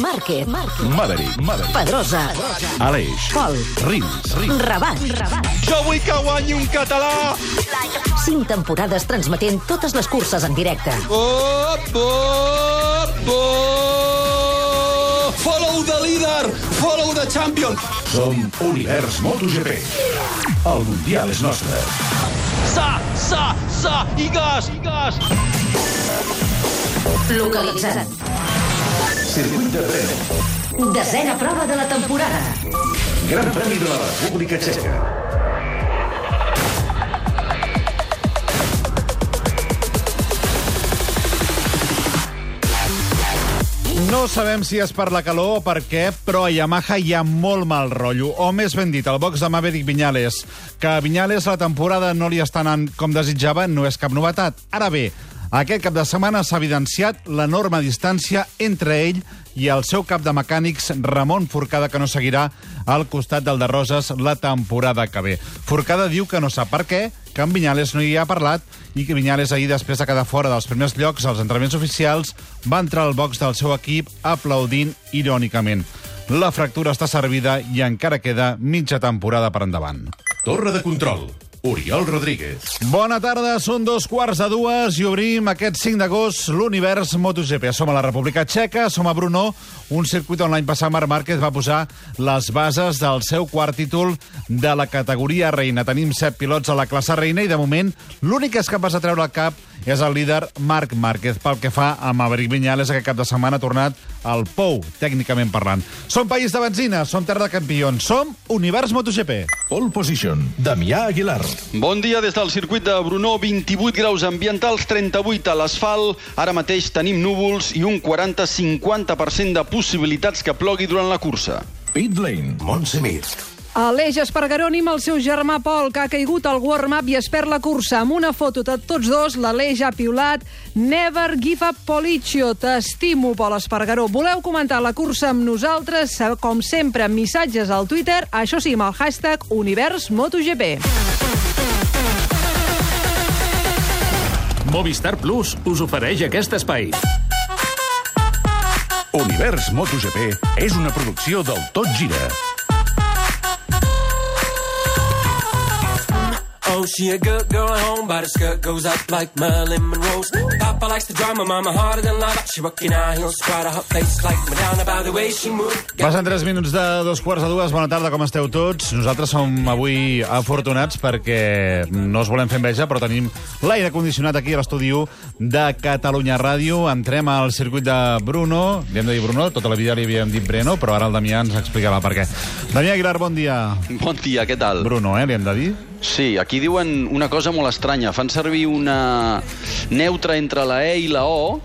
Márquez, Márquez. Maverick, Maverick. Pedrosa, Aleix. Pol, Rins, Rins. Rabat. Jo vull que guanyi un català. Cinc temporades transmetent totes les curses en directe. Oh, oh, oh. Follow the leader, follow the champion. Som Univers MotoGP. El Mundial és nostre. Sa, sa, sa, i gas, i gas. Localitzat. Circuit de Brno. Desena prova de la temporada. Gran Premi de la República Txeca. No sabem si és per la calor o per què, però a Yamaha hi ha molt mal rotllo. O més ben dit, el box de Maverick Viñales. Que a Viñales la temporada no li està anant com desitjava no és cap novetat. Ara bé, aquest cap de setmana s'ha evidenciat l'enorme distància entre ell i el seu cap de mecànics, Ramon Forcada, que no seguirà al costat del de Roses la temporada que ve. Forcada diu que no sap per què, que en Viñales no hi ha parlat i que Viñales ahir, després de quedar fora dels primers llocs als entrenaments oficials, va entrar al box del seu equip aplaudint irònicament. La fractura està servida i encara queda mitja temporada per endavant. Torre de control. Oriol Rodríguez. Bona tarda, són dos quarts de dues i obrim aquest 5 d'agost l'univers MotoGP. Som a la República Txeca, som a Brno, un circuit on l'any passat Marc Márquez va posar les bases del seu quart títol de la categoria reina. Tenim set pilots a la classe reina i, de moment, l'únic que és capaç de treure el cap és el líder Marc Márquez. Pel que fa a Maverick Viñales, aquest cap de setmana ha tornat al pou, tècnicament parlant. Som país de benzina, som terra de campions, som univers MotoGP. Pole position. Damià Aguilar. Bon dia des del circuit de Brunó, 28 graus ambientals, 38 a l'asfalt. Ara mateix tenim núvols i un 40-50% de possibilitats que plogui durant la cursa. Pit Lane. Montsemir. Aleix Espargaroni amb el seu germà Pol, que ha caigut al warm-up i es perd la cursa. Amb una foto de tots dos, l'Aleix ha piulat Never give up Policio. T'estimo, Pol Espargaró. Voleu comentar la cursa amb nosaltres? Com sempre, missatges al Twitter, això sí, amb el hashtag UniversMotoGP. Movistar Plus us ofereix aquest espai. Univers MotoGP és una producció del Tot Gira. Oh, she a good girl at home, but her skirt goes up like Marilyn Monroe's. Papa likes the drama, mama harder than lava. She rocking high heels, proud of her face like Madonna by the way she move. Passen 3 minuts de dos quarts de dues. Bona tarda, com esteu tots? Nosaltres som avui afortunats perquè no us volem fer enveja, però tenim l'aire condicionat aquí a l'estudi 1 de Catalunya Ràdio. Entrem al circuit de Bruno. Li hem de dir Bruno, tota la vida li havíem dit Breno, però ara el Damià ens explicarà per què. Damià Aguilar, bon dia. Bon dia, què tal? Bruno, eh, li hem de dir? Sí, aquí diuen una cosa molt estranya. Fan servir una neutra entre la E i la O,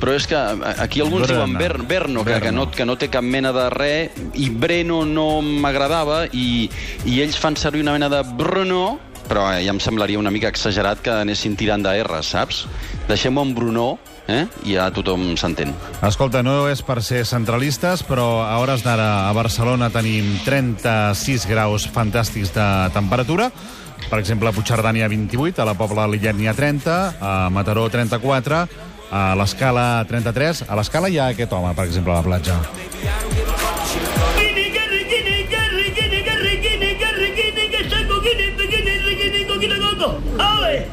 però és que aquí alguns Brno. diuen Ber Berno, que, que, no, que no té cap mena de res, i Breno no m'agradava, i, i ells fan servir una mena de Bruno, però eh, ja em semblaria una mica exagerat que anessin tirant de R, saps? Deixem-ho en Bruno, eh? i ja tothom s'entén. Escolta, no és per ser centralistes, però a hores d'ara a Barcelona tenim 36 graus fantàstics de temperatura. Per exemple, a Puigcerdà n'hi ha 28, a la Pobla Lillet n'hi ha 30, a Mataró 34, a l'Escala 33. A l'Escala hi ha aquest home, per exemple, a la platja.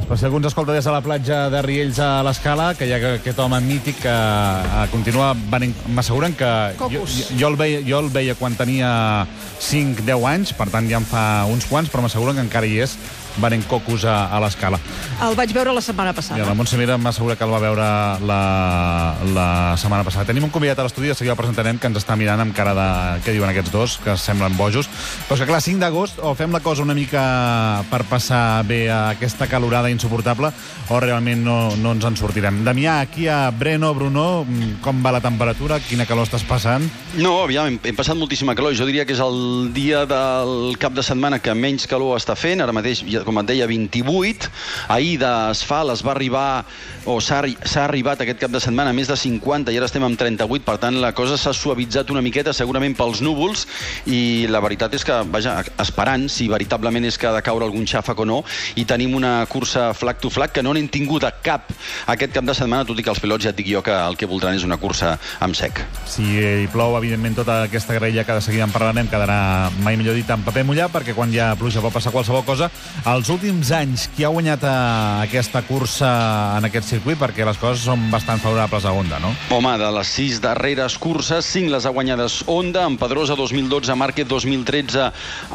Per si algú ens escolta des de la platja de Riells a l'Escala, que hi ha aquest home mític que eh, continua venint... M'asseguren que... Jo, jo, el veia, jo el veia quan tenia 5-10 anys, per tant ja en fa uns quants, però m'asseguren que encara hi és venent cocos a, a l'Escala. El vaig veure la setmana passada. la Montse Mira m'assegura que el va veure la, la setmana passada. Tenim un convidat a l'estudi, de seguida el presentarem, que ens està mirant amb cara de... Què diuen aquests dos, que semblen bojos. Però és que, clar, 5 d'agost, o fem la cosa una mica per passar bé a aquesta calorada insuportable o realment no, no ens en sortirem. Damià, aquí a Breno, Bruno, com va la temperatura? Quina calor estàs passant? No, aviam, hem, hem passat moltíssima calor. Jo diria que és el dia del cap de setmana que menys calor està fent. Ara mateix, ja- com et deia, 28. Ahir d'asfalt es va arribar, o s'ha arri- s'ha arribat aquest cap de setmana a més de 50 i ara estem amb 38. Per tant, la cosa s'ha suavitzat una miqueta, segurament pels núvols, i la veritat és que, vaja, esperant si veritablement és que ha de caure algun xàfec o no, i tenim una cursa flag to flag que no n'hem tingut a cap aquest cap de setmana, tot i que els pilots ja et dic jo que el que voldran és una cursa amb sec. Si hi plou, evidentment, tota aquesta graella que de seguida en parlarem quedarà, mai millor dit, en paper mullat, perquè quan hi ha pluja pot passar qualsevol cosa. Els últims anys, qui ha guanyat eh, aquesta cursa en aquest circuit? Perquè les coses són bastant favorables a Honda, no? Home, de les sis darreres curses, cinc les ha guanyades Honda, en Pedrosa 2012, Márquez 2013,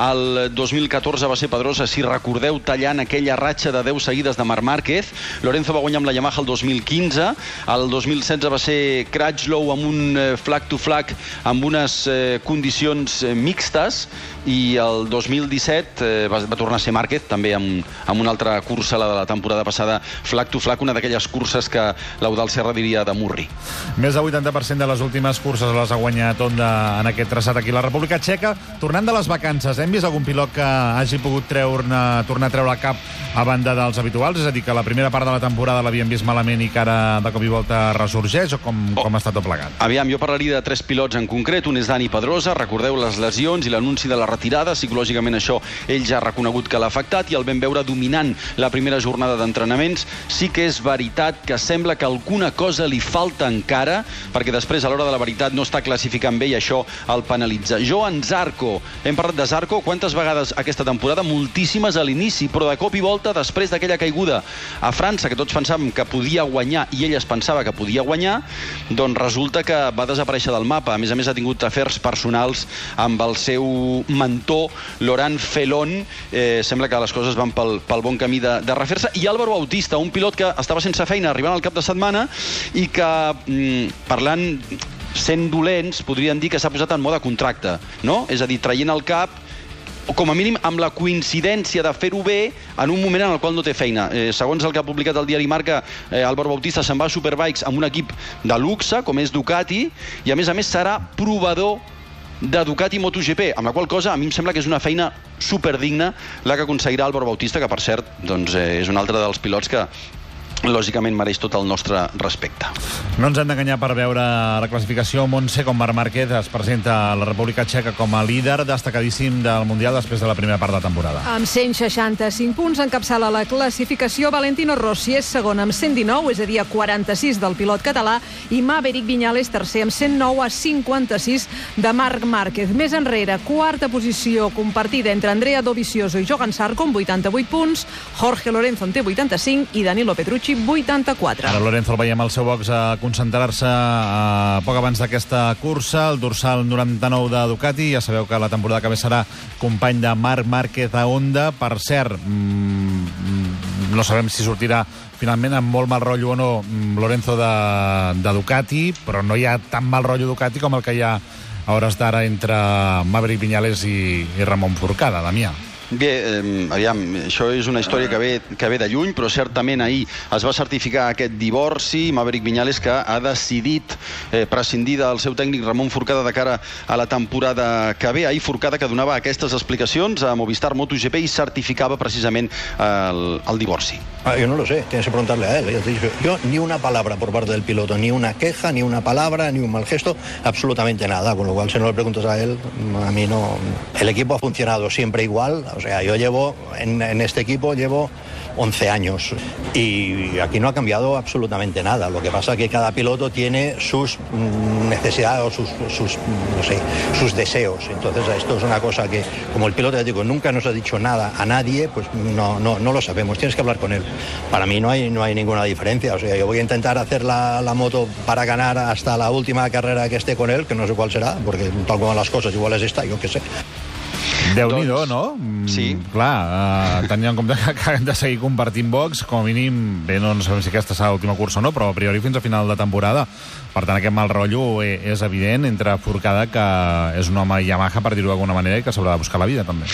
el 2014 va ser Pedrosa, si recordeu, tallant aquella ratxa de 10 seguides de Marc Márquez. Lorenzo va guanyar amb la Yamaha el 2015, el 2016 va ser Crutchlow amb un eh, flag to flag amb unes eh, condicions mixtes i el 2017 eh, va, va tornar a ser Márquez, també amb, amb una altra cursa, la de la temporada passada, flag to flag, una d'aquelles curses que l'Eudal Serra diria de Murri. Més del 80% de les últimes curses les ha guanyat Honda en aquest traçat aquí la República Txeca. Tornant de les vacances, hem vist algun pilot que hagi pogut treure, tornar a treure el cap a banda dels habituals? És a dir, que la primera part de la temporada l'havien vist malament i que ara de cop i volta ressorgeix o com, Oh. com ha estat tot plegat? Aviam, jo parlaria de tres pilots en concret. Un és Dani Pedrosa, recordeu les lesions i l'anunci de la retirada. Psicològicament això ell ja ha reconegut que l'ha afectat i el vam veure dominant la primera jornada d'entrenaments. Sí que és veritat que sembla que alguna cosa li falta encara, perquè després a l'hora de la veritat no està classificant bé i això el penalitza. Joan Zarco, hem parlat de Zarco quantes vegades aquesta temporada? Moltíssimes a l'inici, però de cop i volta, després d'aquella caiguda a França, que tots pensàvem que podia guanyar i ell es pensava que podia guanyar, doncs resulta que va desaparèixer del mapa. A més a més, ha tingut afers personals amb el seu mentor, Laurent Felon. Eh, sembla que les coses van pel, pel bon camí de, de refer-se. I Álvaro Bautista, un pilot que estava sense feina arribant al cap de setmana i que, mm, parlant sent dolents, podrien dir que s'ha posat en mode contracte, no? És a dir, traient el cap o com a mínim amb la coincidència de fer-ho bé en un moment en el qual no té feina. Eh, segons el que ha publicat el diari Marca, eh, Álvaro Bautista se'n va a Superbikes amb un equip de luxe, com és Ducati, i a més a més serà provador de Ducati MotoGP, amb la qual cosa a mi em sembla que és una feina superdigna la que aconseguirà Álvaro Bautista, que per cert doncs, eh, és un altre dels pilots que lògicament mereix tot el nostre respecte. No ens hem d'enganyar per veure la classificació. Montse, com Marc Márquez, es presenta a la República Txeca com a líder destacadíssim del Mundial després de la primera part de la temporada. Amb 165 punts encapçala la classificació Valentino Rossi és segon amb 119, és a dir, a 46 del pilot català, i Maverick Viñales tercer amb 109 a 56 de Marc Márquez. Més enrere, quarta posició compartida entre Andrea Dovizioso i Jogan Sarko amb 88 punts, Jorge Lorenzo en té 85 i Danilo Petrucci 84. Ara Lorenzo el veiem al seu box a concentrar-se eh, poc abans d'aquesta cursa, el dorsal 99 de Ducati, ja sabeu que la temporada que ve serà company de Marc Márquez a Honda, per cert, mm, no sabem si sortirà finalment amb molt mal rotllo o no mm, Lorenzo de, de Ducati, però no hi ha tan mal rotllo Ducati com el que hi ha a hores d'ara entre Maverick Viñales i, i Ramon Forcada, Damià. Bé, eh, aviam, això és una història que ve, que ve de lluny, però certament ahir es va certificar aquest divorci, Maverick Viñales que ha decidit eh, prescindir del seu tècnic Ramon Forcada de cara a la temporada que ve. Ahir Forcada que donava aquestes explicacions a Movistar MotoGP i certificava precisament eh, el, el divorci. Ah, yo no lo sé, tienes que preguntarle a él. Te he dicho, Yo ni una palabra por parte del piloto, ni una queja, ni una palabra, ni un mal gesto, absolutamente nada. Con lo cual, si no le preguntas a él, a mí no. El equipo ha funcionado siempre igual. Sea, yo llevo en, este equipo llevo 11 años y aquí no ha cambiado absolutamente nada. Lo que pasa es que cada piloto tiene sus mm, necesidades o sus, sus, deseos. Entonces, esto es una cosa que, como el piloto, ya digo, nunca nos ha dicho nada a nadie, pues no, no, no lo sabemos. Tienes que hablar con él. Para mí no hay, no hay ninguna diferencia. O sea, yo voy a intentar hacer la, moto para ganar hasta la última carrera que esté con él, que no sé cuál será, porque tal como las cosas, igual es esta, yo qué sé. Déu-n'hi-do, Doncs- no? Mm, Sí. Clar, uh, tenint en compte que, que hem de seguir compartint box, com a mínim, bé, no, no sabem si aquesta serà l'última cursa o no, però a priori fins a final de temporada. Per tant, aquest mal rotllo e- és evident entre Forcada, que és un home Yamaha, per dir-ho d'alguna manera, i que s'haurà de buscar la vida, també.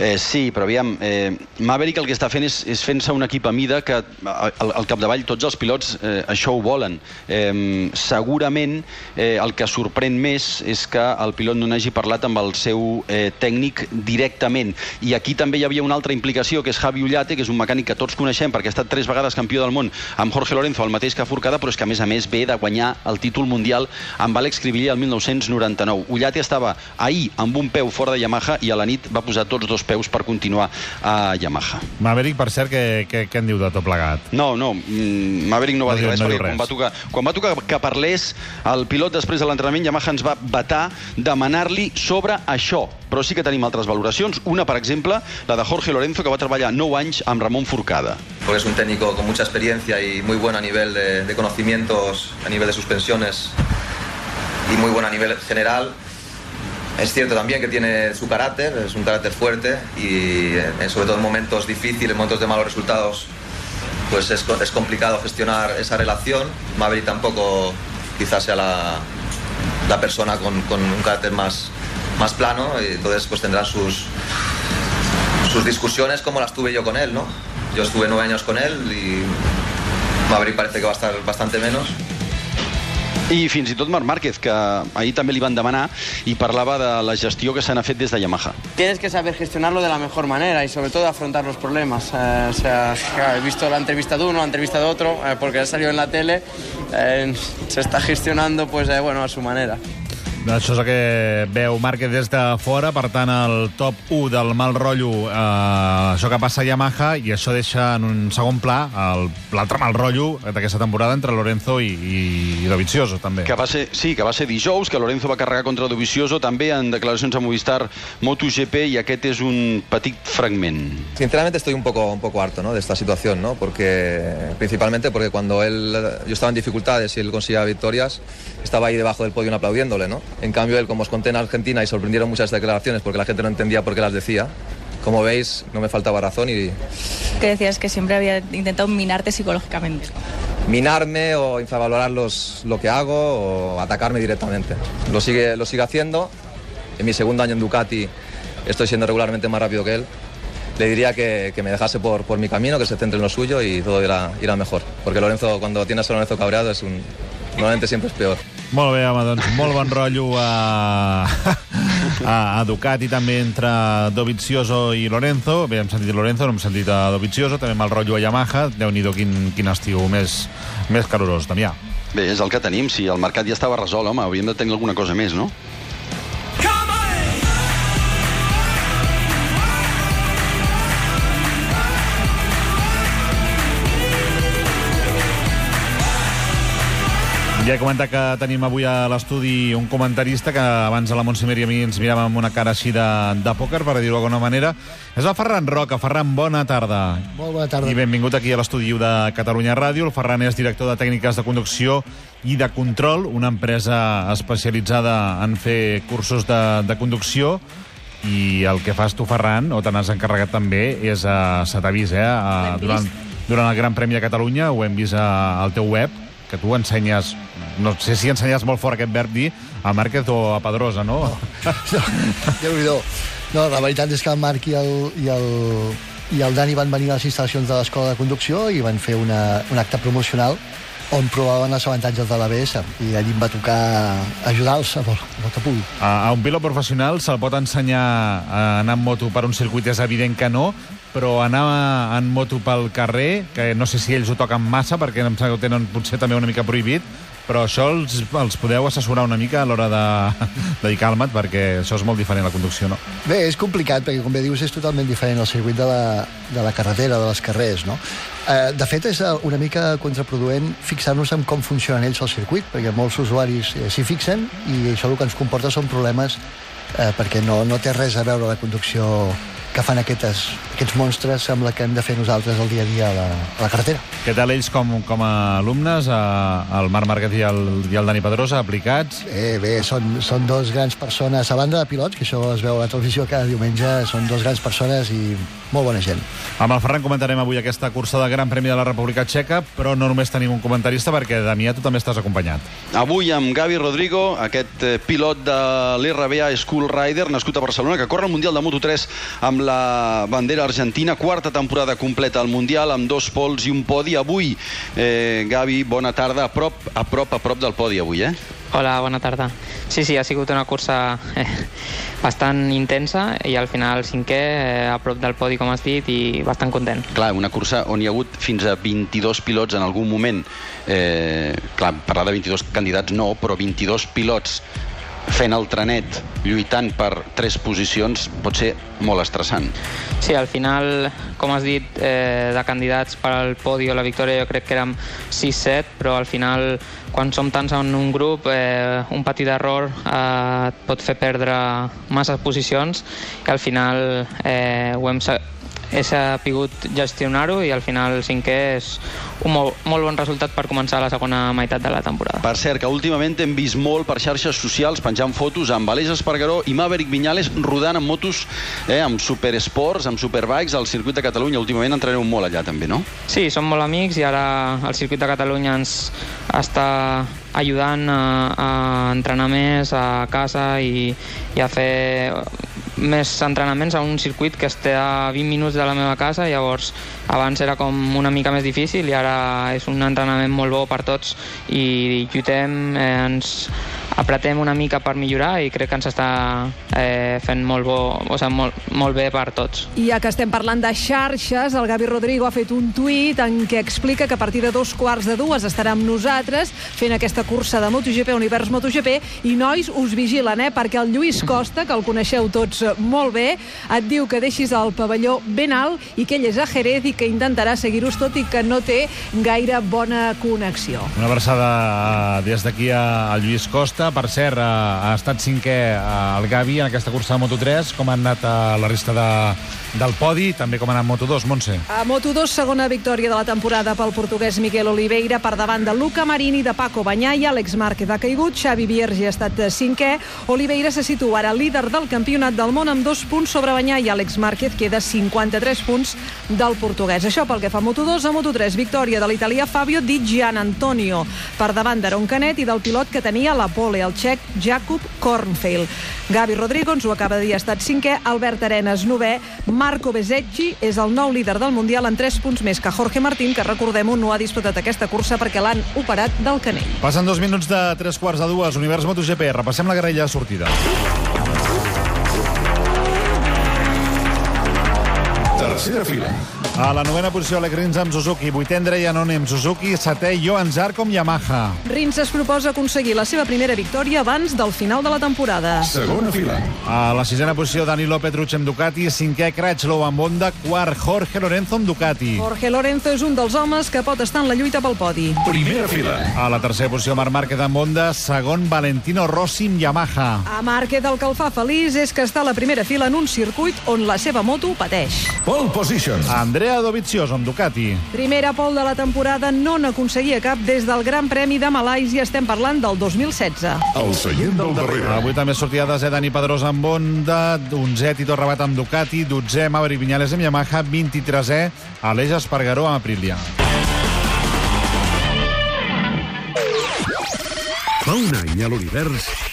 Eh, sí, però aviam, eh, Maverick el que està fent és, és fent-se un equip a mida que al, al capdavall tots els pilots eh, això ho volen. Eh, segurament eh, el que sorprèn més és que el pilot no n'hagi parlat amb el seu eh, tècnic directament. I aquí també hi havia una altra implicació, que és Javi Ullate, que és un mecànic que tots coneixem perquè ha estat tres vegades campió del món amb Jorge Lorenzo, el mateix que Forcada, però és que a més a més ve de guanyar el títol mundial amb Alex Cribillé el 1999. Ullate estava ahir amb un peu fora de Yamaha i a la nit va posar tots dos peus per continuar a Yamaha. Maverick, per cert, què, què, què en diu de tot plegat? No, no, mm, Maverick no va No dir res, no perquè quan res. va, tocar, quan va tocar que parlés el pilot després de l'entrenament, Yamaha ens va vetar demanar-li sobre això. Però sí que tenim altres valoracions. Una, per exemple, la de Jorge Lorenzo, que va treballar 9 anys amb Ramon Forcada. porque es un técnico con mucha experiencia y muy bueno a nivel de, conocimientos, a nivel de suspensiones y muy bueno a nivel general. Es cierto también que tiene su carácter, es un carácter fuerte y eh, sobre todo en momentos difíciles, en momentos de malos resultados, pues es, es complicado gestionar esa relación. Maverick tampoco quizás sea la, la persona con un carácter más, más plano y entonces pues tendrán sus, sus discusiones como las tuve yo con él, ¿no? Yo estuve nueve años con él y Maverick parece que va a estar bastante menos. I fins i tot Marc Márquez, que ahir també li van demanar i parlava de la gestió que se n'ha fet des de Yamaha. Tienes que saber gestionarlo de la mejor manera y sobre todo afrontar los problemas. Eh, o sea, he visto la entrevista de uno, la entrevista de otro, eh, porque ha salido en la tele, eh, se está gestionando pues eh, bueno, a su manera. Això és el que veu Márquez des de fora, per tant, el top 1 del mal rotllo, eh, això que passa a Yamaha, i això deixa en un segon pla el- l'altre mal rotllo d'aquesta temporada entre Lorenzo i, i, i Dovizioso, també. Que va ser, sí, que va ser dijous, que Lorenzo va carregar contra Dovizioso, també en declaracions a Movistar MotoGP, i aquest és un petit fragment. Sinceramente estoy un poco, un poco harto ¿no? de esta situación, ¿no? porque, principalmente porque cuando él, yo estaba en dificultades y él conseguía victorias, estaba ahí debajo del podio aplaudiéndole. ¿no? En cambio, él, como os conté en Argentina y sorprendieron muchas declaraciones porque la gente no entendía por qué las decía, como veis, no me faltaba razón y que decías que siempre había intentado minarte psicológicamente. minarme o infravalorar los, lo que hago o atacarme directamente. Lo sigue, lo sigue haciendo. En mi segundo año en Ducati estoy siendo regularmente más rápido que él. Le diría que, que me dejase por, por mi camino, que se centre en lo suyo y todo irá, irá mejor. Porque Lorenzo, cuando tienes a Lorenzo cabreado, es un, normalmente siempre es peor. Molt bé, home, doncs molt bon rotllo a, a, a Ducati, també entre Dovizioso i Lorenzo. Bé, hem sentit Lorenzo, no hem sentit a Dovizioso, també mal rotllo a Yamaha. Déu-n'hi-do quin, quin estiu més, més calorós, Damià. Bé, és el que tenim. Si el mercat ja estava resolt, home, hauríem de tenir alguna cosa més, no? Ja he comentat que tenim avui a l'estudi un comentarista que abans a la Montsemer i a mi ens miràvem amb una cara així de, de pòquer, per dir-ho d'alguna manera. És el Ferran Roca. Ferran, bona tarda. Molt bona tarda. I benvingut aquí a l'estudi de Catalunya Ràdio. El Ferran és director de tècniques de conducció i de control, una empresa especialitzada en fer cursos de, de conducció i el que fas tu, Ferran, o te n'has encarregat també, és a se t'ha vist, eh? A, durant, durant el Gran Premi de Catalunya, ho hem vist a, al teu web, que tu ensenyes, no sé si ensenyes molt fort aquest verb dir, a Márquez o a Pedrosa, no? Déu-n'hi-do. No, la veritat és que el Marc i el, i el, i el Dani van venir a les instal·lacions de l'escola de conducció i van fer una, un acte promocional on provaven els avantatges de l'ABS i allí em va tocar ajudar-los a molt que pugui. A, a un pilot professional se'l pot ensenyar a anar en moto per un circuit, és evident que no, però anar en moto pel carrer, que no sé si ells ho toquen massa, perquè em sembla que ho tenen potser també una mica prohibit, però això els, els podeu assessorar una mica a l'hora de, de dir calma't, perquè això és molt diferent la conducció, no? Bé, és complicat, perquè com bé dius és totalment diferent el circuit de la, de la carretera, de les carrers, no? Eh, de fet, és eh, una mica contraproduent fixar-nos en com funcionen ells al circuit, perquè molts usuaris eh, s'hi fixen i això el que ens comporta són problemes eh, perquè no, no té res a veure la conducció que fan aquestes, aquests monstres sembla que hem de fer nosaltres el dia a dia a la, a la carretera. Què tal ells com, com a alumnes, eh, el Marc Márquez i el, i el Dani Pedrosa, aplicats? Bé, bé, són, són dos grans persones, a banda de pilots, que això es veu a la televisió cada diumenge, són dos grans persones i molt bona gent. Amb el Ferran comentarem avui aquesta cursa del Gran Premi de la República Txeca, però no només tenim un comentarista, perquè, Damià, tu també estàs acompanyat. Avui amb Gavi Rodrigo, aquest eh, pilot de l'RBA School Rider, nascut a Barcelona, que corre el Mundial de Moto3 amb la bandera argentina, quarta temporada completa al Mundial, amb dos pols i un podi. Avui, eh, Gavi, bona tarda, a prop, a prop, a prop del podi avui, eh? Hola, bona tarda. Sí, sí, ha sigut una cursa eh, bastant intensa i al final cinquè, eh, a prop del podi, com has dit, i bastant content. Clar, una cursa on hi ha hagut fins a 22 pilots en algun moment. Eh, clar, parlar de 22 candidats no, però 22 pilots fent el trenet, lluitant per tres posicions, pot ser molt estressant. Sí, al final, com has dit, eh, de candidats per al podi o la victòria jo crec que érem 6-7, però al final, quan som tants en un grup, eh, un petit error eh, pot fer perdre massa posicions i al final eh, ho hem, he sabut gestionar-ho i al final el cinquè és un molt, molt bon resultat per començar la segona meitat de la temporada. Per cert, que últimament hem vist molt per xarxes socials penjant fotos amb Aleix Espargaró i Maverick Viñales rodant amb motos, eh, amb superesports, amb superbikes al circuit de Catalunya. Últimament entreneu molt allà també, no? Sí, som molt amics i ara el circuit de Catalunya ens està ajudant a, a entrenar més a casa i, i a fer més entrenaments a un circuit que està a 20 minuts de la meva casa, llavors abans era com una mica més difícil i ara és un entrenament molt bo per tots i lluitem, eh, ens apretem una mica per millorar i crec que ens està eh, fent molt, bo, o sigui, molt, molt bé per tots. I ja que estem parlant de xarxes, el Gavi Rodrigo ha fet un tuit en què explica que a partir de dos quarts de dues estarà amb nosaltres fent aquesta cursa de MotoGP, Univers MotoGP, i nois, us vigilen, eh? perquè el Lluís Costa, que el coneixeu tots molt bé, et diu que deixis el pavelló ben alt i que ell és a Jerez i que intentarà seguir-us tot i que no té gaire bona connexió. Una abraçada eh, des d'aquí a- Lluís Costa. Per cert, eh, ha estat cinquè eh, el Gavi en aquesta cursa de Moto3. Com ha anat eh, la resta de, del podi? També com ha anat Moto2, Montse? A Moto2, segona victòria de la temporada pel portuguès Miquel Oliveira per davant de Luca Marini, de Paco Banyà i Àlex Márquez ha caigut. Xavi Vierge ha estat cinquè. Oliveira se situa ara líder del campionat del món amb dos punts sobre Banyà i Àlex Márquez queda 53 punts del portuguès. Això pel que fa a Moto2. A Moto3, victòria de l'italià Fabio Di Gian Antonio per davant d'Aaron Canet i del pilot que tenia la pole, el txec Jakub Kornfeil. Gavi Rodrigo ens ho acaba de dir, ha estat cinquè, Albert Arenas novè, Marco Besecchi és el nou líder del Mundial en 3 punts més que Jorge Martín, que recordem-ho, no ha disputat aquesta cursa perquè l'han operat del canell. Passen dos minuts de tres quarts de dues. Univers MotoGP. Repassem la grella de sortida. Tercera fila. A la novena posició, Alec Rins amb Suzuki. Vuitè, Andrea Iannone amb Suzuki. Setè, Johan Zarco amb Yamaha. Rins es proposa aconseguir la seva primera victòria abans del final de la temporada. Segona fila. A la sisena posició, Danilo Petrucci amb Ducati. Cinquè, Cratchlow amb Honda. Quart, Jorge Lorenzo amb Ducati. Jorge Lorenzo és un dels homes que pot estar en la lluita pel podi. Primera fila. A la tercera posició, Marc Márquez amb Honda. Segon, Valentino Rossi amb Yamaha. A Márquez el que el fa feliç és que està a la primera fila en un circuit on la seva moto pateix. Pole position. Andrea Dovizioso amb Ducati. Primera pol de la temporada no n'aconseguia cap des del Gran Premi de Malàisia. Estem parlant del 2016. El seient del darrere. Avui també sortia desè Dani Pedrosa amb Honda, 11è Tito Rabat amb Ducati, 12è Maverick Viñales amb Yamaha, 23è Aleix Espargaró amb Aprilia. Fa un any a l'univers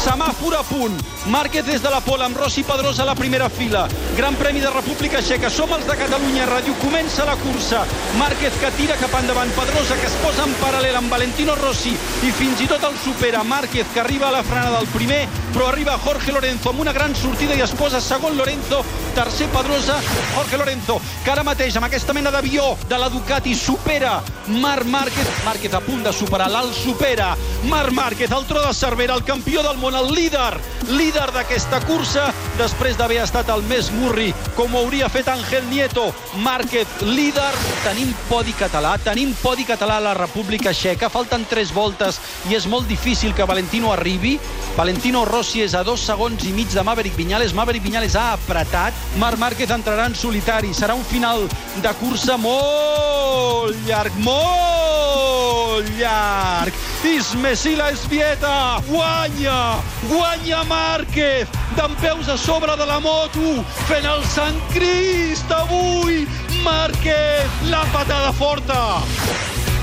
Semàfor a punt. Márquez des de la Pola amb Rossi Pedrosa a la primera fila. Gran Premi de República Txeca. Som els de Catalunya Ràdio. Comença la cursa. Márquez que tira cap endavant. Pedrosa que es posa en paral·lel amb Valentino Rossi i fins i tot el supera. Márquez que arriba a la frena del primer, però arriba Jorge Lorenzo amb una gran sortida i es posa segon Lorenzo, tercer Pedrosa, Jorge Lorenzo, que ara mateix amb aquesta mena d'avió de la Ducati supera Marc Márquez. Márquez a punt de superar, l'alt supera. Marc Márquez, el tro de Cervera, el campió del món món, el líder, líder d'aquesta cursa, després d'haver estat el més murri, com ho hauria fet Ángel Nieto. Márquez, líder, tenim podi català, tenim podi català a la República Txeca, falten tres voltes i és molt difícil que Valentino arribi. Valentino Rossi és a dos segons i mig de Maverick Viñales, Maverick Viñales ha apretat, Marc Márquez entrarà en solitari, serà un final de cursa molt llarg, molt llarg. Ismesila Esbieta guanya, guanya Márquez, d'en peus a sobre de la moto, fent el Sant Crist avui, Márquez, la patada forta.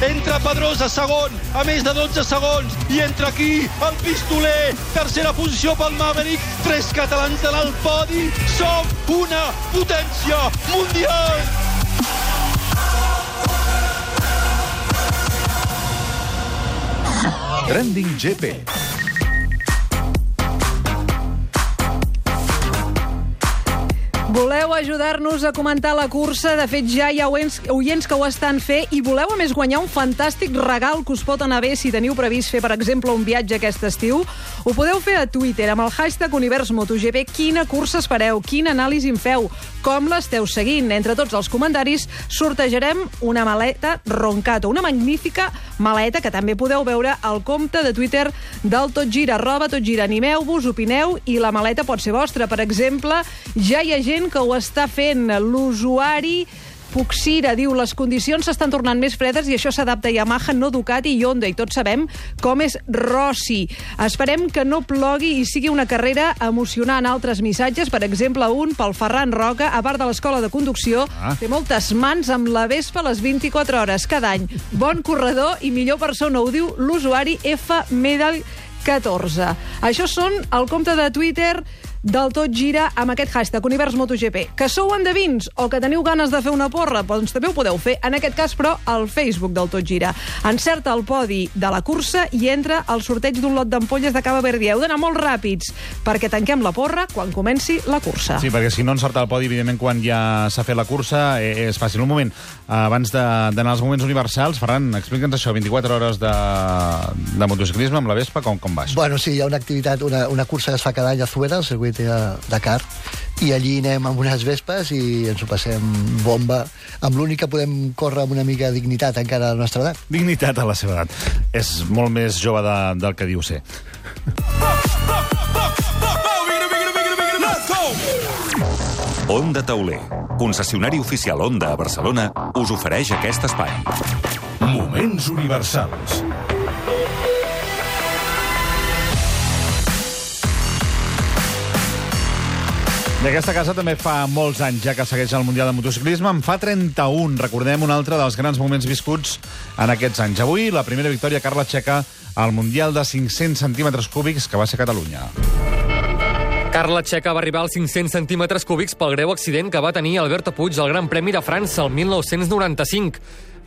Entra Pedrosa segon, a més de 12 segons, i entra aquí el pistoler, tercera posició pel Maverick, tres catalans de l'alt podi, som una potència mundial! Trending GP. Voleu ajudar-nos a comentar la cursa? De fet, ja hi ha oients, que ho estan fer i voleu, a més, guanyar un fantàstic regal que us pot anar bé si teniu previst fer, per exemple, un viatge aquest estiu? Ho podeu fer a Twitter amb el hashtag UniversMotoGP. Quina cursa espereu? Quina anàlisi en feu? Com l'esteu seguint? Entre tots els comentaris sortejarem una maleta Roncato, una magnífica maleta que també podeu veure al compte de Twitter del Tot Gira, arroba Tot Gira. Animeu-vos, opineu i la maleta pot ser vostra. Per exemple, ja hi ha gent que ho està fent. L'usuari Puxira diu les condicions s'estan tornant més fredes i això s'adapta a Yamaha, no Ducati i Honda i tots sabem com és Rossi. Esperem que no plogui i sigui una carrera emocionant. Altres missatges, per exemple, un pel Ferran Roca, a part de l'escola de conducció, ah. té moltes mans amb la Vespa a les 24 hores cada any. Bon corredor i millor persona, ho diu l'usuari F Medal 14. Això són el compte de Twitter del Tot Gira amb aquest hashtag Univers MotoGP. Que sou endevins o que teniu ganes de fer una porra, doncs també ho podeu fer, en aquest cas, però, al Facebook del Tot Gira. Encerta el podi de la cursa i entra al sorteig d'un lot d'ampolles de cava verdi. Heu d'anar molt ràpids, perquè tanquem la porra quan comenci la cursa. Sí, perquè si no encerta el podi, evidentment, quan ja s'ha fet la cursa, eh, és fàcil. Un moment, abans d'anar als moments universals, Ferran, explica'ns això, 24 hores de, de motociclisme amb la Vespa, com, com va això? Bueno, sí, hi ha una activitat, una, una cursa que es fa cada any a Zuera, al circuit de Dakar, i allí anem amb unes vespes i ens ho passem bomba, amb l'únic que podem córrer amb una mica de dignitat encara a la nostra edat. Dignitat a la seva edat. És molt més jove de, del que diu ser. Onda Tauler, concessionari oficial Onda a Barcelona, us ofereix aquest espai. Moments universals. I aquesta casa també fa molts anys ja que segueix el Mundial de Motociclisme. En fa 31, recordem un altre dels grans moments viscuts en aquests anys. Avui, la primera victòria Carla Checa al Mundial de 500 centímetres cúbics que va ser Catalunya. Carla Checa va arribar als 500 centímetres cúbics pel greu accident que va tenir Alberto Puig al Gran Premi de França el 1995.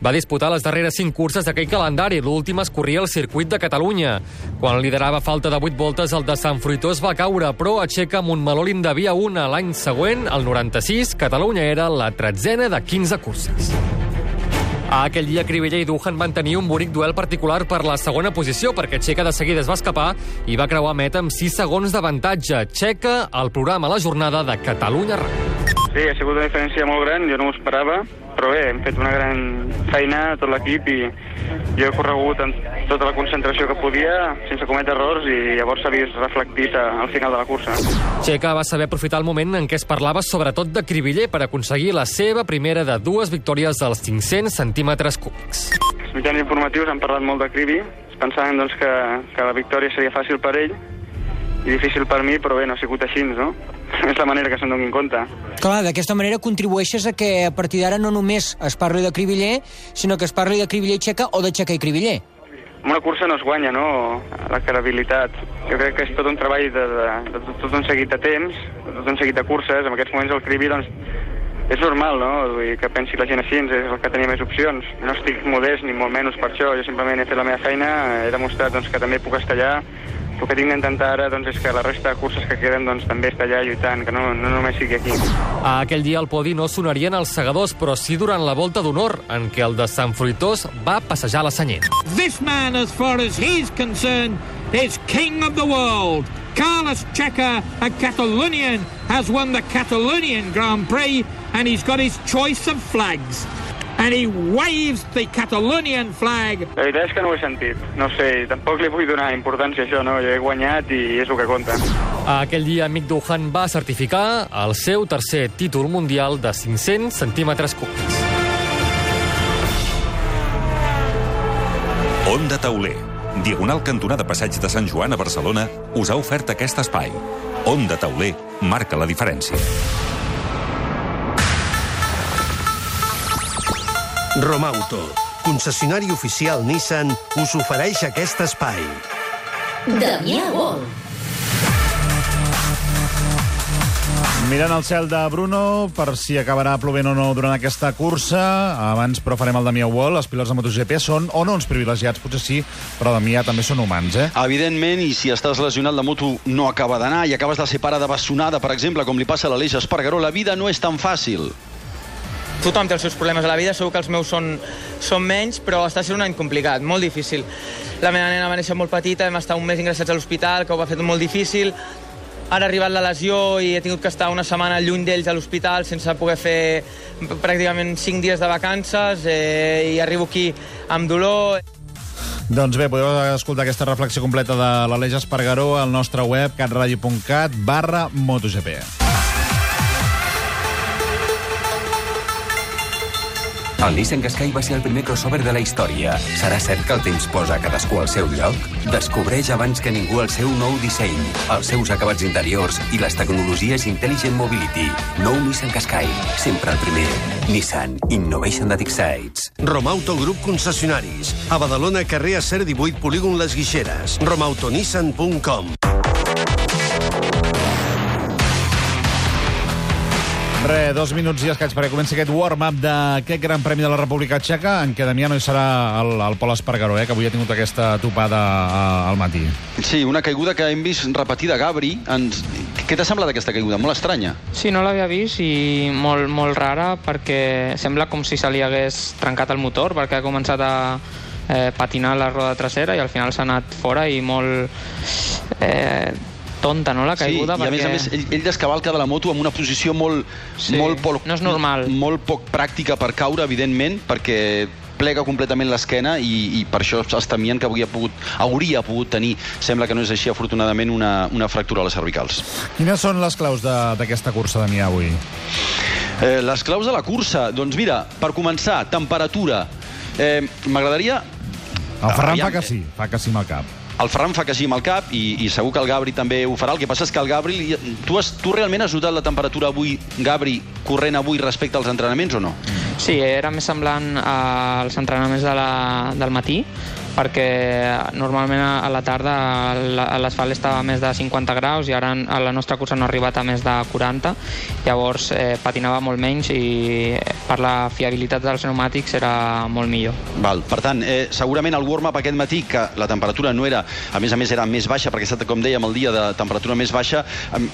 Va disputar les darreres cinc curses d'aquell calendari. L'última es corria al circuit de Catalunya. Quan liderava falta de 8 voltes, el de Sant Fruitós va caure, però a Checa Montmeló li'n devia una. L'any següent, el 96, Catalunya era la tretzena de 15 curses. A aquell dia, Cribella i Duhan van tenir un bonic duel particular per la segona posició, perquè Checa de seguida es va escapar i va creuar meta amb 6 segons d'avantatge. Checa, el programa La Jornada de Catalunya Ràdio. Sí, ha sigut una diferència molt gran, jo no m'ho esperava, però bé, hem fet una gran feina, tot l'equip, i jo he corregut amb tota la concentració que podia, sense cometre errors, i llavors s'ha vist reflectit al final de la cursa. Checa va saber aprofitar el moment en què es parlava sobretot de Cribiller per aconseguir la seva primera de dues victòries als 500 centímetres cúbics. Els mitjans informatius han parlat molt de Cribi, pensaven doncs, que, que la victòria seria fàcil per ell, i difícil per mi, però bé, no ha sigut així, no? És la manera que se'n donin compte. Clar, d'aquesta manera contribueixes a que a partir d'ara no només es parli de Cribiller, sinó que es parli de Cribiller i Xeca o de Xeca i Cribiller. Una cursa no es guanya, no?, la credibilitat. Jo crec que és tot un treball de, de, de, de tot un seguit de temps, de tot un seguit de curses. En aquests moments el Cribi, doncs, és normal, no?, Vull dir, que pensi la gent així, és el que tenia més opcions. No estic modest ni molt menys per això, jo simplement he fet la meva feina, he demostrat doncs, que també puc estar allà, el que tinc d'intentar ara doncs, és que la resta de curses que queden doncs, també està allà lluitant, que no, no només sigui aquí. A aquell dia al podi no sonarien els segadors, però sí durant la volta d'honor, en què el de Sant Fruitós va passejar la senyera. This man, as far as he's concerned, is king of the world. Carlos Checa, a Catalonian, has won the Catalonian Grand Prix and he's got his choice of flags. And he waves the Catalonian flag. La veritat és que no ho he sentit. No sé, tampoc li vull donar importància a això, no? Jo he guanyat i és el que compta. Aquell dia, Mick Duhan va certificar el seu tercer títol mundial de 500 centímetres cúbics. Onda Tauler, diagonal cantonada Passeig de Sant Joan a Barcelona, us ha ofert aquest espai. Onda Tauler marca la diferència. Romauto, concessionari oficial Nissan, us ofereix aquest espai. Damià Vol. Mirant el cel de Bruno, per si acabarà plovent o no durant aquesta cursa. Abans, però, farem el Damià Wall. Els pilots de MotoGP són o no uns privilegiats, potser sí, però Damià també són humans, eh? Evidentment, i si estàs lesionat, la moto no acaba d'anar i acabes de ser pare de bessonada, per exemple, com li passa a l'Aleix Espargaró, la vida no és tan fàcil. Tothom té els seus problemes a la vida, segur que els meus són, són menys, però està sent un any complicat, molt difícil. La meva nena va néixer molt petita, hem estat un mes ingressats a l'hospital, que ho va fer molt difícil. Ara ha arribat la lesió i he tingut que estar una setmana lluny d'ells a l'hospital sense poder fer pràcticament 5 dies de vacances eh, i arribo aquí amb dolor. Doncs bé, podeu escoltar aquesta reflexió completa de l'Aleix Espargaró al nostre web catradio.cat barra MotoGP. El Nissan Qashqai va ser el primer crossover de la història. Serà cert que el temps posa cadascú al seu lloc? Descobreix abans que ningú el seu nou disseny, els seus acabats interiors i les tecnologies Intelligent Mobility. Nou Nissan Qashqai, sempre el primer. Nissan Innovation that excites. Romauto Grup Concessionaris. A Badalona, carrer Acer 18, polígon Les Guixeres. romautonissan.com Re, dos minuts i escaig perquè comenci aquest warm-up d'aquest Gran Premi de la República Txeca, en què Damià no hi serà el, el Pol Espargaró, eh, que avui ha tingut aquesta topada a, al matí. Sí, una caiguda que hem vist repetida. Gabri, ens... què t'ha semblat aquesta caiguda? Molt estranya. Sí, no l'havia vist i molt, molt rara perquè sembla com si se li hagués trencat el motor perquè ha començat a eh, patinar la roda trasera i al final s'ha anat fora i molt... Eh, tonta, no, la caiguda? Sí, i a més a més, ell, ell descavalca de la moto amb una posició molt... Sí, molt poc, no és normal. Molt poc pràctica per caure, evidentment, perquè plega completament l'esquena i, i per això es temien que hauria pogut, hauria pogut tenir, sembla que no és així, afortunadament, una, una fractura a les cervicals. Quines són les claus d'aquesta cursa, Damià, avui? Eh, les claus de la cursa? Doncs mira, per començar, temperatura. Eh, M'agradaria... El Ferran fa que sí, fa que sí amb el cap. El Ferran fa que sí amb el cap i, i segur que el Gabri també ho farà. El que passa és que el Gabri... Tu, has, tu realment has notat la temperatura avui, Gabri, corrent avui respecte als entrenaments o no? Sí, era més semblant als entrenaments de la, del matí, perquè normalment a la tarda l'asfalt estava a més de 50 graus i ara a la nostra cursa no ha arribat a més de 40, llavors eh, patinava molt menys i per la fiabilitat dels pneumàtics era molt millor. Val, per tant, eh, segurament el warm-up aquest matí, que la temperatura no era, a més a més era més baixa, perquè estat, com dèiem, el dia de temperatura més baixa,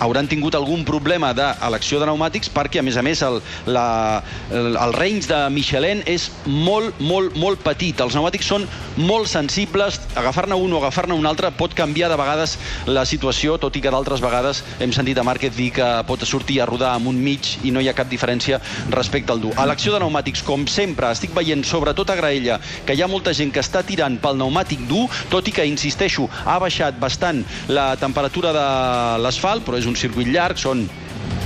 hauran tingut algun problema d'elecció de pneumàtics perquè, a més a més, el, la, el, el range de Michelin és molt, molt, molt petit. Els pneumàtics són molt sensibles, agafar-ne un o agafar-ne un altre pot canviar de vegades la situació, tot i que d'altres vegades hem sentit a Márquez dir que pot sortir a rodar amb un mig i no hi ha cap diferència respecte al dur. A l'acció de pneumàtics, com sempre, estic veient sobretot a Graella que hi ha molta gent que està tirant pel pneumàtic dur, tot i que, insisteixo, ha baixat bastant la temperatura de l'asfalt, però és un circuit llarg, són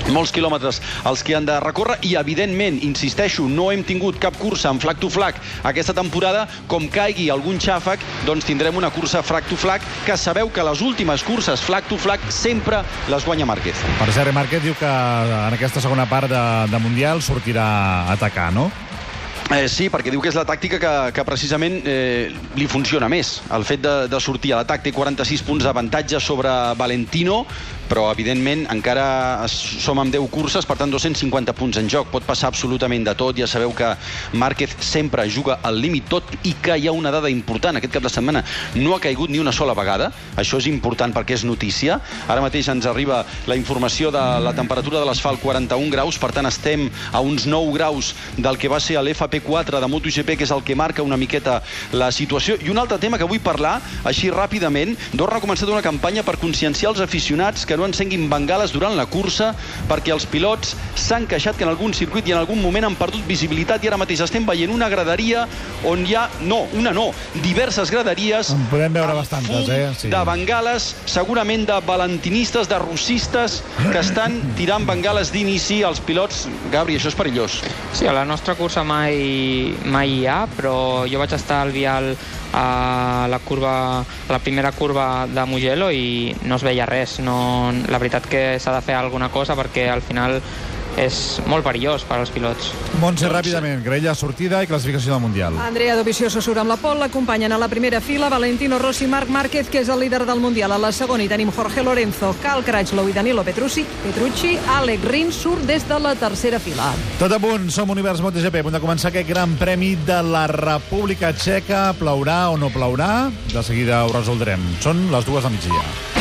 molts quilòmetres els que han de recórrer i, evidentment, insisteixo, no hem tingut cap cursa en flag to flag aquesta temporada. Com caigui algun xàfec, doncs tindrem una cursa flag to flag que sabeu que les últimes curses flag to flag sempre les guanya Márquez. Per cert, Márquez diu que en aquesta segona part de, de Mundial sortirà a atacar, no? Eh, sí, perquè diu que és la tàctica que, que precisament eh, li funciona més. El fet de, de sortir a l'atac té 46 punts d'avantatge sobre Valentino, però evidentment encara som amb 10 curses, per tant 250 punts en joc. Pot passar absolutament de tot. Ja sabeu que Márquez sempre juga al límit tot i que hi ha una dada important. Aquest cap de setmana no ha caigut ni una sola vegada. Això és important perquè és notícia. Ara mateix ens arriba la informació de la temperatura de l'asfalt 41 graus, per tant estem a uns 9 graus del que va ser l'FP4 de MotoGP, que és el que marca una miqueta la situació. I un altre tema que vull parlar, així ràpidament, Dorna ha començat una campanya per conscienciar els aficionats que no encenguin bengales durant la cursa perquè els pilots s'han queixat que en algun circuit i en algun moment han perdut visibilitat i ara mateix estem veient una graderia on hi ha, no, una no, diverses graderies En podem veure bastantes, eh? Sí. de bengales, segurament de valentinistes, de russistes, que estan tirant bengales d'inici als pilots. Gabri, això és perillós. Sí, a la nostra cursa mai, mai hi ha, però jo vaig estar al vial a la curva, a la primera curva de Mugello i no es veia res. No, la veritat que s'ha de fer alguna cosa perquè al final és molt perillós per als pilots. Montse, ràpidament, grella sortida i classificació del Mundial. Andrea Dovizioso surt amb la pol, l'acompanyen a la primera fila Valentino Rossi, Marc Márquez, que és el líder del Mundial. A la segona hi tenim Jorge Lorenzo, Cal Crutchlow i Danilo Petrucci. Petrucci, Alec Rins surt des de la tercera fila. Tot a punt, som Univers MotoGP, a punt de començar aquest gran premi de la República Txeca. Plourà o no plourà? De seguida ho resoldrem. Són les dues de migdia.